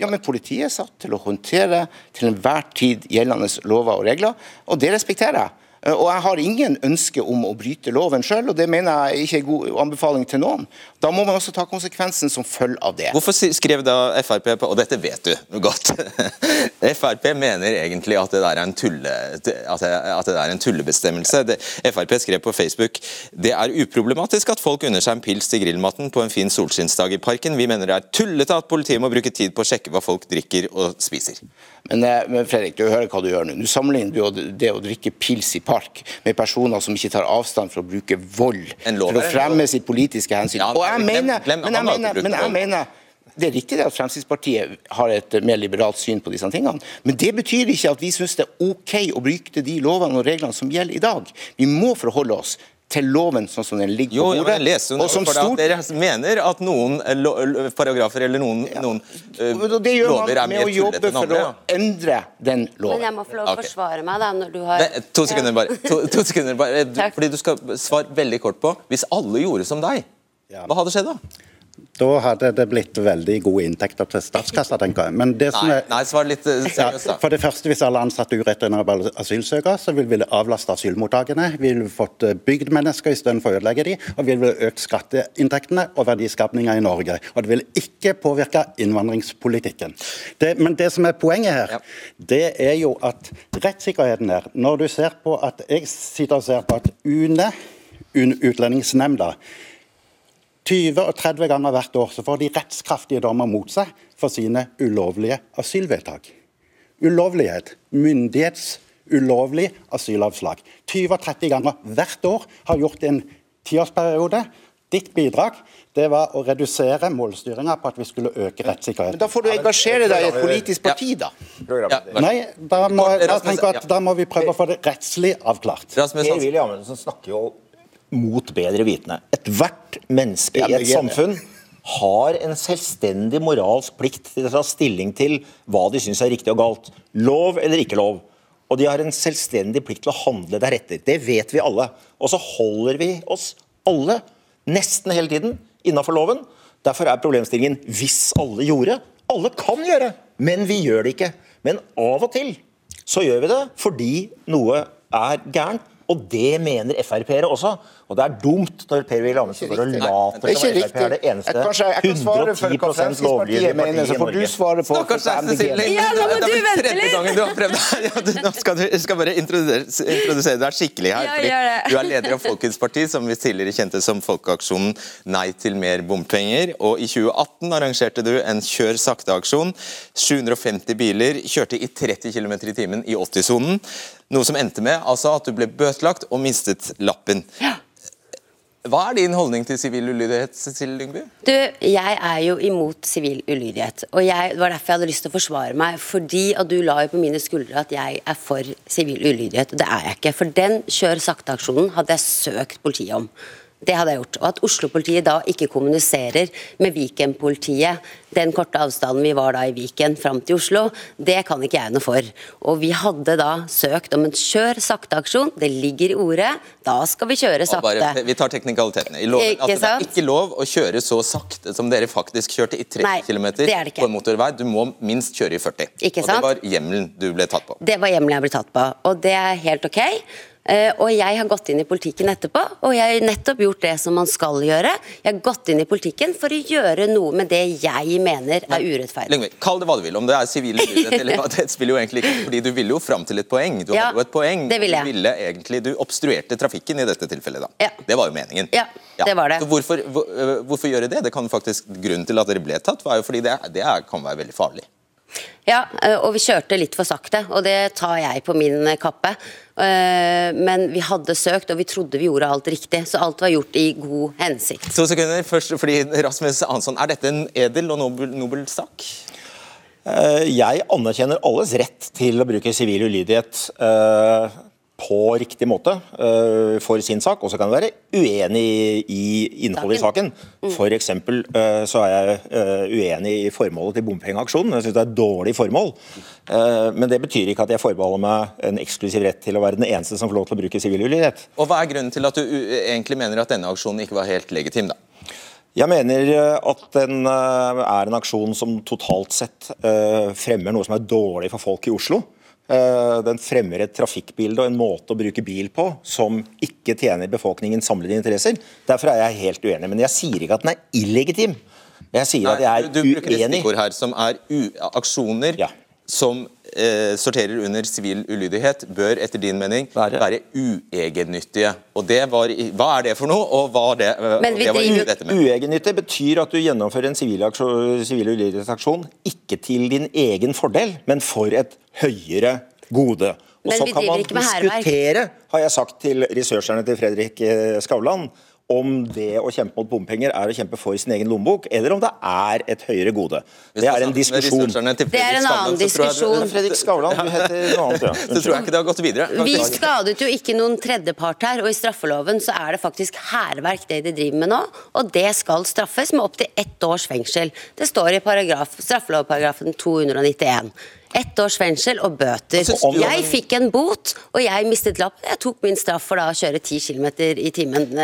Ja, men politiet er satt til å håndtere til enhver tid gjeldende lover og regler, og det respekterer jeg. Eh, Og jeg har ingen ønske om å bryte loven sjøl, og det mener jeg ikke er god anbefaling til noen. Da må man også ta konsekvensen som følge av det. Hvorfor skrev da Frp på Og dette vet du (laughs) godt. Frp mener egentlig at det der er en, tulle, at det, at det er en tullebestemmelse. Det, Frp skrev på Facebook det er uproblematisk at folk unner seg en pils til grillmaten på en fin solskinnsdag i parken. Vi mener det er tullete at politiet må bruke tid på å sjekke hva folk drikker og spiser. Men, eh, men Fredrik, du hører hva du gjør nå. Du sammenligner du det å drikke pils i park med personer som ikke tar avstand fra å bruke vold for å er fremme sitt politiske hensyn. Ja, Og jeg mener, glem- men jeg mener, men jeg mener det er riktig at Fremskrittspartiet har et mer liberalt syn på disse tingene, men det betyr ikke at vi syns det er OK å bryte de lovene og reglene som gjelder i dag. Vi må forholde oss til loven sånn som den ligger Jo, på ja, bordet. men jeg leste jo og som for stort, at dere mener at noen eh, paragrafer eller noen, noen uh, det gjør lover er man med å jobbe for å ja. endre den Men jeg må få lov å okay. forsvare meg da, når du har Men, to sekunder bare. To, to sekunder bare. Du, fordi du skal svare veldig kort på Hvis alle gjorde som deg, Ja. hva hadde skjedd da? Da hadde det blitt veldig gode inntekter til statskassa, tenker jeg. Men det som er nei svar litt eh, seriøst, da. for det første, Hvis alle ansatte ureturnerbare asylsøkere, så ville vi avlaste asylmottakene. Vi ville fått eh, bygd mennesker istedenfor å ødelegge dem, og vi ville økt skatteinntektene og verdiskapninga i Norge. Og det ville ikke påvirke innvandringspolitikken. Det, men det som er poenget her, Ja. det er jo at rettssikkerheten her Når du ser på at Jeg sitter og ser på at UNE, UN- Utlendingsnemnda, 20 og 30 ganger hvert år så får de rettskraftige dommer mot seg for sine ulovlige asylvedtak. Ulovlighet. Myndighetsulovlig asylavslag. 20 og 30 ganger hvert år har gjort en tiårsperiode. Ditt bidrag det var å redusere målstyringa på at vi skulle øke rettssikkerheten. Men da får du engasjere deg i et politisk parti, da. Ja, Nei, da må, da, tenker jeg at da må vi prøve å få det rettslig avklart. Rasmus Per Hansen. Willy Amundsen snakker jo mot bedre vitende. Ethvert menneske i et samfunn har en selvstendig moralsk plikt til å ta stilling til hva de syns er riktig og galt. Lov eller ikke lov. Og de har en selvstendig plikt til å handle deretter. Det vet vi alle. Og så holder vi oss alle, nesten hele tiden, innafor loven. Derfor er problemstillingen hvis alle gjorde. Alle kan gjøre, men vi gjør det ikke. Men av og til så gjør vi det fordi noe er gærent. Og det mener Frp-ere også. Og det er dumt når Per-Willy Amundsen går og Det later er som ikke Frp er det eneste Jeg, kanskje, jeg kan svare for 110 lovlydige Fremskrittspartiet mener, partiet så i får du svare på Stakkars Astrid hvorfor Ja, nå må det er du vente tredje litt. gangen du har prøvd (laughs) ja, Nå skal du skal bare introdusere, introdusere deg skikkelig her. Fordi. Du er leder av Folkets parti, som vi tidligere kjente som Folkeaksjonen Nei til mer bompenger. Og i 2018 arrangerte du en kjør sakte-aksjon. 750 biler kjørte i 30 km i timen i 80-sonen. Noe som endte med altså, at du ble bøtelagt og mistet lappen. Hva er din holdning til sivil ulydighet, Cecilie Lyngby? Du, jeg er jo imot sivil ulydighet. Og jeg, det var derfor jeg hadde lyst til å forsvare meg. Fordi at du la jo på mine skuldre at jeg er for sivil ulydighet. Og det er jeg ikke. For den kjør sakte-aksjonen hadde jeg søkt politiet om. Det hadde jeg gjort. Og at Oslo-politiet da ikke kommuniserer med Viken-politiet, den korte avstanden vi var da i Viken fram til Oslo, det kan ikke jeg noe for. Og vi hadde da søkt om en kjør sakte-aksjon. Det ligger i ordet. Da skal vi kjøre sakte. Bare, vi tar teknikalitetene. I loven, Ikke altså, det er ikke lov å kjøre så sakte som dere faktisk kjørte i 30 Nei, km på en motorvei. Du må minst kjøre i 40. Ikke og det var hjemmelen du ble tatt på. Det var hjemmelen jeg ble tatt på, og det er helt ok. Eh, og jeg har gått inn i politikken etterpå, og jeg har nettopp gjort det som man skal gjøre. Jeg har gått inn i politikken for å gjøre noe med det jeg mener er urettferdig. Lengve, kall det hva du vil, om det er sivil urett (laughs) eller hva, det spiller jo egentlig ikke, fordi du ville jo fram til et poeng. Du Ja, hadde jo et poeng. det ville jeg. Du ville egentlig, du obstruerte trafikken i dette tilfellet da. Ja. Det var jo meningen. Ja, det var det. Så hvorfor, hvor, øh, hvorfor gjøre det? Det kan faktisk, grunnen til at dere ble tatt, var jo fordi det, det kan være veldig farlig. Ja, eh, og vi kjørte litt for sakte, og det tar jeg på min kappe. Eh, Men vi hadde søkt, og vi trodde vi gjorde alt riktig, så alt var gjort i god hensikt. To sekunder først, fordi Rasmus Hansson, er dette en edel og nobel, nobel sak? Eh, Jeg anerkjenner alles rett til å bruke sivil ulydighet eh, på riktig måte uh, for sin sak, og så kan jeg være uenig i- innholdet i saken. For eksempel eh, så er jeg uh, uenig i formålet til bompengeaksjonen. Jeg syns det er et dårlig formål. Men det betyr ikke at jeg forbeholder meg en eksklusiv rett til å være den eneste som får lov til å bruke sivil ulydighet. Og hva er grunnen til at du egentlig mener at denne aksjonen ikke var helt legitim, da? Jeg mener at den er en aksjon som totalt sett fremmer noe som er dårlig for folk i Oslo. Eh, Den fremmer et trafikkbilde og en måte å bruke bil på som ikke tjener befolkningens samlede interesser. Derfor er jeg helt uenig. Men jeg sier ikke at den er illegitim. Jeg sier at jeg du, uenig. du bruker et stikkord her som er aksjoner som eh, sorterer under sivil ulydighet, bør etter din mening være, uegennyttige. Og det var, Hva er det for noe, og hva er det, eh, Men det var driver- dette med? Uegennyttig betyr at du gjennomfører en sivil sivil ulydighetsaksjon ikke til din egen fordel, men for et høyere gode. Og Men så kan man ikke diskutere, har jeg sagt til researcherne til Fredrik eh, Skavlan, om det å kjempe mot bompenger er å kjempe for sin egen lommebok, eller om det er et høyere gode. Det er en diskusjon. Det er en annen diskusjon. Fredrik Skavlan, du heter noe annet, ja. Så tror jeg ikke det har gått videre. Vi skadet jo ikke noen tredjepart her, og i straffeloven så er det faktisk hærverk det de driver med nå, og det skal straffes med opptil ett års fengsel. Det står i paragraf, straffelovparagrafen 291. Ett års fengsel og bøter. Jeg fikk en bot, og jeg mistet lappen. Jeg tok min straff for da å kjøre 10 km i timen.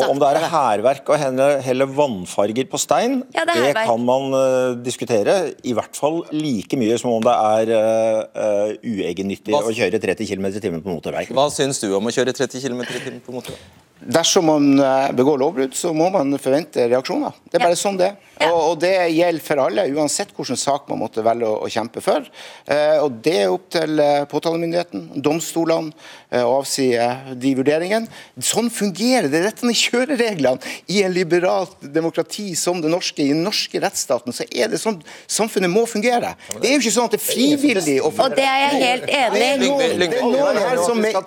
Og om det er hærverk og helle, vannfarger på stein, Ja, det det kan man uh, diskutere. I hvert fall like mye som om det er uh, uegennyttig Hva- å kjøre 30 km i timen på motorvei. Hva syns du om å kjøre 30 km i timen på motorvei? Dersom man eh, begår lovbrudd, så må man forvente reaksjoner. Det er bare sånn det er. Og, og det gjelder for alle, uansett hvilken sak man måtte velge å, å kjempe for. Eh, og Det er opp til eh, påtalemyndigheten, domstolene, eh, å avsi eh, de vurderingene. Sånn fungerer det. Dette er kjørereglene i en liberalt demokrati som det norske. I den norske rettsstaten så er det sånn samfunnet må fungere. Det er jo ikke sånn at det er frivillig å Og det er jeg helt enig i. Det er noen- det er noen her som er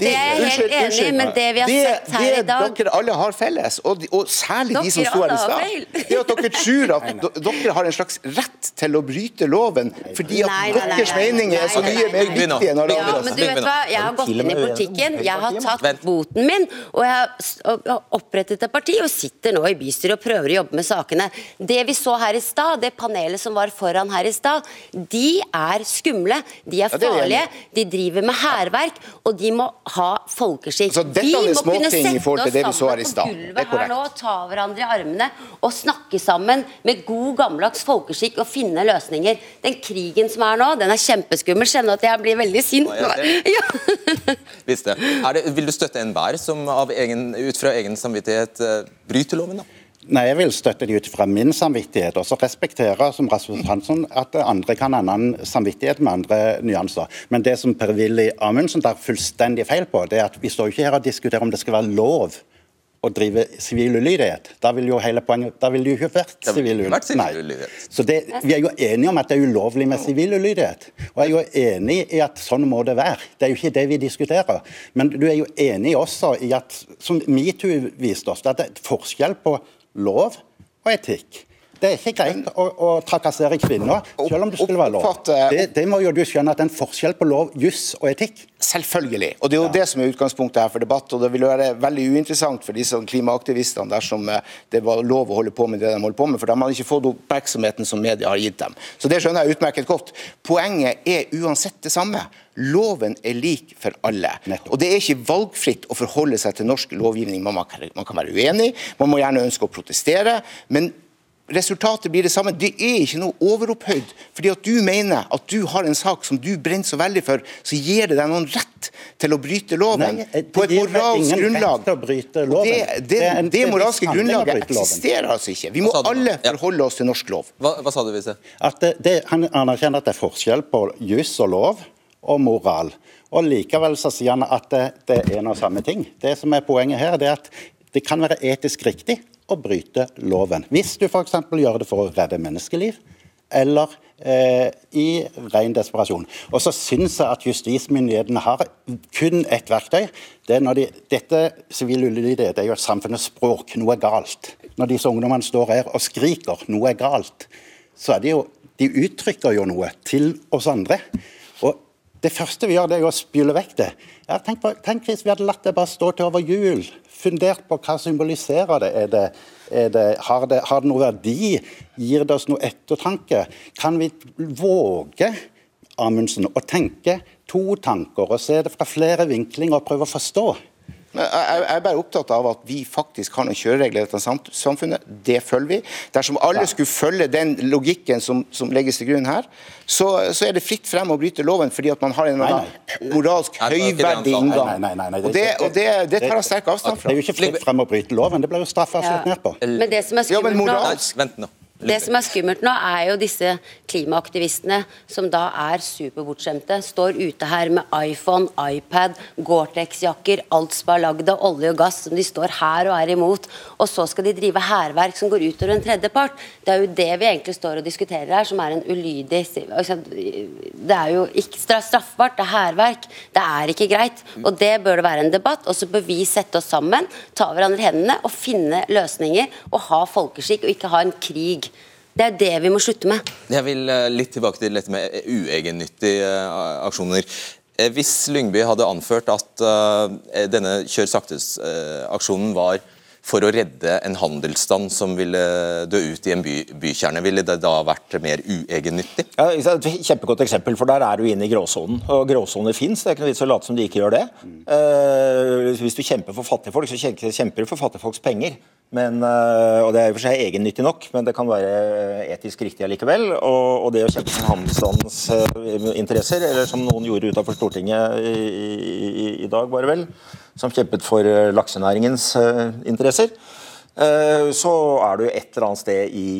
Det er jeg helt enig i, men det vi har sett her i dag. Det dere alle har felles, og, de- og særlig de som Dere sto her i stad, er at dere tror at (laughs) dere har en slags rett til å bryte loven fordi at Nei, nei, nei, deres meninger mening er så Nei, nei, mye nei, mer viktige enn alle Ja, andres. men du vet hva, jeg har gått inn i politikken, jeg har tatt boten min, og jeg har opprettet et parti og sitter nå i bystyret og prøver å jobbe med sakene. Det vi så her i stad, det panelet som var foran her i stad, de er skumle, de er farlige, de driver med hærverk, og de må ha folkeskikk. Altså, er må kunne i forhold til det vi så her i stad. Det er korrekt. nå, ta hverandre i armene og snakke sammen med god gammeldags folkeskikk og finne løsninger. Den krigen som er nå, den er kjempeskummel. Kjenner at jeg blir veldig sint. Ja, jeg. (laughs) Ja. Visst det. Er det. Vil du støtte enhver som av egen, ut fra egen samvittighet eh, bryter loven, da? Nei, jeg vil støtte de ut fra min samvittighet, og så respektere som Rasmus Hansson, at andre kan ha en annen samvittighet med andre nyanser. Men det som Per-Willy Amundsen tar fullstendig feil på, det er at vi står ikke her og diskuterer om det skal være lov å drive sivil ulydighet. Da vil jo hele poenget, da vil det jo ikke vært sivil ulydighet. Så det, Vi er jo enige om at det er ulovlig med sivil ulydighet. Og jeg er jo enig i at sånn må det være. Det er jo ikke det vi diskuterer. Men du er jo enig også i at, som metoo viste oss, at det er forskjell på lov og etikk. Det er ikke greit å, å trakassere kvinner, selv om det skulle være lov. Det, det må jo du skjønne at det er en forskjell på lov, juss og etikk. Selvfølgelig. Og det er jo det som er utgangspunktet her for debatt. Og det vil være veldig uinteressant for disse klimaaktivistene dersom eh, det var lov å holde på med det de holder på med, for de hadde ikke fått oppmerksomheten som media har gitt dem. Så det skjønner jeg utmerket godt. Poenget er uansett det samme. Loven er lik for alle. Nettopp. Og det er ikke valgfritt å forholde seg til norsk lovgivning. Man, man kan være uenig, man må gjerne ønske å protestere. men Resultatet blir det samme. Det er ikke noe overopphøyd. Fordi at du mener at du har en sak som du brenner så veldig for, så gir det deg noen rett til å bryte loven Nei, på et moralsk grunnlag. til å bryte Og loven. Det, det, Det det moralske grunnlaget eksisterer altså ikke. Vi må alle forholde oss til norsk lov. Hva, hva sa du, Vise? At det, det, han anerkjenner at det er forskjell på juss og lov og moral. Og Likevel så sier han at det, det er en og samme ting. Det som er Poenget her det er at det kan være etisk riktig å bryte loven. Hvis du f.eks. gjør det for å redde menneskeliv, eller eh, i ren desperasjon. Og så syns jeg at justismyndighetene har kun ett verktøy. Det er når de, dette sivil ulydighet er jo et samfunnets språk. Noe er galt. Når disse ungdommene står her og skriker 'noe er galt', så er det jo De uttrykker jo noe til oss andre. Og det første vi gjør, det er å spyle vekk det. Ja, tenk, på, tenk hvis vi hadde latt det bare stå til over jul. Fundert på hva symboliserer det. Er det, er det, har, det har det noe verdi? Gir det oss noe ettertanke? Kan vi våge Amundsen, å tenke to tanker og se det fra flere vinklinger og prøve å forstå? Men Jeg er bare opptatt av at vi faktisk har noen kjøreregler i dette samfunnet. Det følger vi. Dersom alle skulle følge den logikken som, som legges til grunn her, så, så er det fritt frem å bryte loven fordi at man har en Nei, moralsk Nei, høyverdig inngang. Nei, nei, nei, nei, Og det, og det, det tar jeg sterk avstand fra. Det er jo ikke fritt frem å bryte loven, det blir jo straffa Ja. slått ned på. Men det som er Ja, skummelt nå vent nå. Det som er skummelt nå, er jo disse klimaaktivistene som da er superbortskjemte. Står ute her med iPhone, iPad, Gore-Tex-jakker, alt som er lagd av olje og gass, som de står her og er imot. Og så skal de drive hærverk som går utover en tredjepart. Det er jo det vi egentlig står og diskuterer her, som er en ulydig altså, Det er jo ikke straffbart, det er hærverk. Det er ikke greit. Og det bør det være en debatt. Og så bør vi sette oss sammen, ta hverandre hendene og finne løsninger. Og ha folkeskikk, og ikke ha en krig. Det er det vi må slutte med. Jeg vil eh, litt tilbake til dette med uegennyttige eh, aksjoner. Eh, Hvis Lyngby hadde anført at eh, denne kjør saktes-aksjonen var for å redde en handelsstand som ville dø ut i en by, bykjerne, ville det da vært mer uegennyttig? Ja? Et Kjempegodt eksempel, for der er du inne i gråsonen. Og gråsoner fins, det er ikke noe vits å late som de ikke gjør det. Eh, hvis du kjemper for fattige folk, så kjemper du for fattige folks penger. Men, eh, og Det er i og for seg egennyttig nok, men det kan være etisk riktig allikevel. Og, og det å kjempe for handelsstandens eh, interesser, eller som noen gjorde utenfor Stortinget i, i, i dag, bare vel, som kjempet for eh, laksenæringens eh, interesser, eh, så er du et eller annet sted i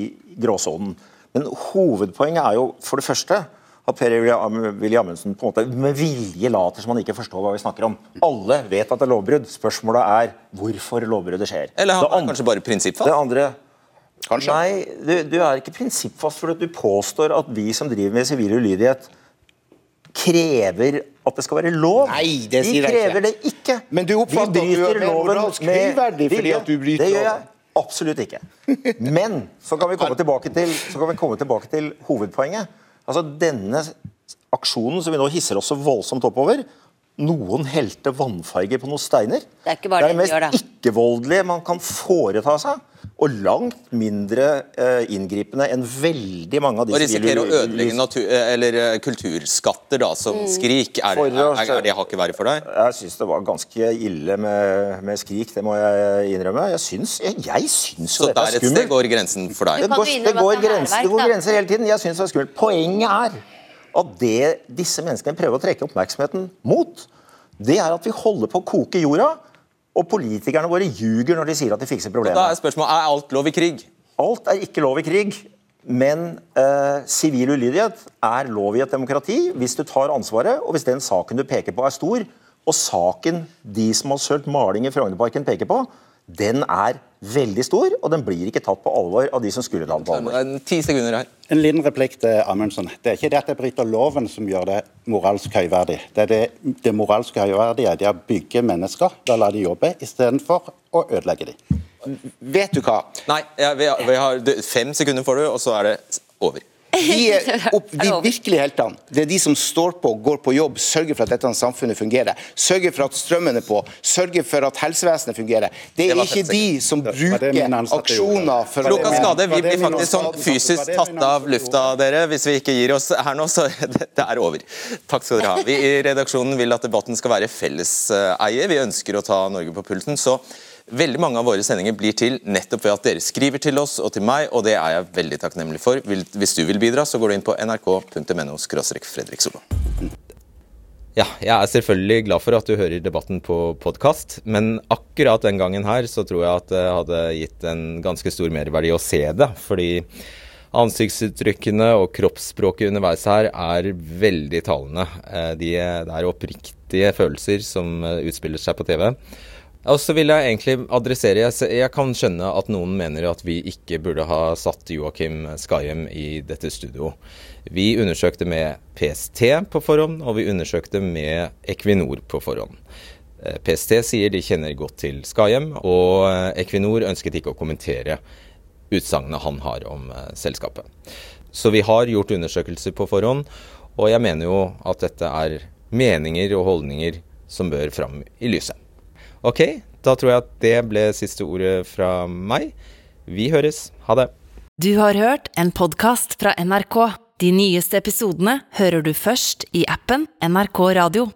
gråsonen. Men hovedpoenget er jo for det første at Per-Willy Amundsen på en måte med vilje later som han ikke forstår hva vi snakker om. Alle vet at det er lovbrudd. Spørsmålet er hvorfor lovbruddet skjer. Eller han er kanskje bare prinsippfast? Det andre Kanskje. Nei, du, du er ikke prinsippfast fordi du påstår at vi som driver med sivil ulydighet, krever at det skal være lov. Nei, det sier jeg krever ikke. det ikke. Men du oppfatter Vi at du er mer loven moralsk med høyverdig fordi at du bryter Det gjør jeg absolutt ikke. Men så kan vi komme tilbake til, så kan vi komme tilbake til hovedpoenget. Altså Denne aksjonen som vi nå hisser oss så voldsomt oppover, noen helte vannfarge på noen steiner. Det er ikke bare det, det er det mest ikke-voldelige man kan foreta seg. Og langt mindre eh, inngripende enn veldig mange av de Og risikere å ødelegge natur, eh, eller eh, kulturskatter, da, som skrik. Er, er, er, er det hakket verre for deg? Jeg syns det var ganske ille med, med skrik, det må jeg innrømme. Jeg syns, jeg, jeg syns jo Så dette der er et sted går grensen for deg? Det går, det går, det er grenser, det går grenser hele tiden. Jeg synes det er skummelt. Poenget er at det disse menneskene prøver å trekke oppmerksomheten mot, det er at vi holder på å koke jorda, og politikerne våre ljuger når de sier at de fikser Da er spørsmålet er alt lov i krig. Alt er ikke lov i krig, men eh, sivil ulydighet er lov i et demokrati hvis du tar ansvaret, og hvis den saken du peker på er stor, og saken de som har sølt maling i Frognerparken peker på, den er veldig stor, og den blir ikke tatt på alvor av de som skulle tatt på alvor. En- Ti sekunder her. En liten replikk til Amundsen. Det er ikke det at jeg bryter loven som gjør det moralsk høyverdig. Det er det, det moralsk høyverdige det er å bygge mennesker, da la de jobbe, istedenfor å ødelegge dem. vet du hva? Nei, ja, vi har, vi har, fem sekunder får du, og så er det over. (laughs) De, er opp, de virkelige heltene, det er de som står på, går på jobb, sørger for at dette samfunnet fungerer. Sørger for at strømmen er på, sørger for at helsevesenet fungerer. Det er ikke de som bruker aksjoner for å skade. Vi blir faktisk sånn fysisk tatt av lufta, dere. Hvis vi ikke gir oss her nå, så (laughs) det er over. Takk skal dere ha. Vi i redaksjonen vil at debatten skal være felleseie. Vi ønsker å ta Norge på pulsen. så Veldig mange av våre sendinger blir til nettopp ved at dere skriver til oss og til meg, og det er jeg veldig takknemlig for. Hvis du vil bidra, så går du inn på nrk.no Fredrik. Ja, jeg er selvfølgelig glad for at du hører debatten på podkast, men akkurat den gangen her så tror jeg at det hadde gitt en ganske stor merverdi å se det. Fordi ansiktsuttrykkene og kroppsspråket underveis her er veldig talende. Eh, de, det er oppriktige følelser som eh, utspiller seg på TV. Og så vil jeg egentlig adressere jeg, jeg, kan skjønne at noen mener at vi ikke burde ha satt Joakim Skahjem i dette studio. Vi undersøkte med PST på forhånd, og vi undersøkte med Equinor på forhånd. Eh, PST sier de kjenner godt til Skahjem, og eh, Equinor ønsket ikke å kommentere utsagnet han har om eh, selskapet. Så vi har gjort undersøkelser på forhånd, og jeg mener jo at dette er meninger og holdninger som bør fram i lyset. Ok, da tror jeg at det ble siste ordet fra meg. Vi høres. Ha det. Du har hørt en podkast fra NRK. De nyeste episodene hører du først i appen NRK Radio.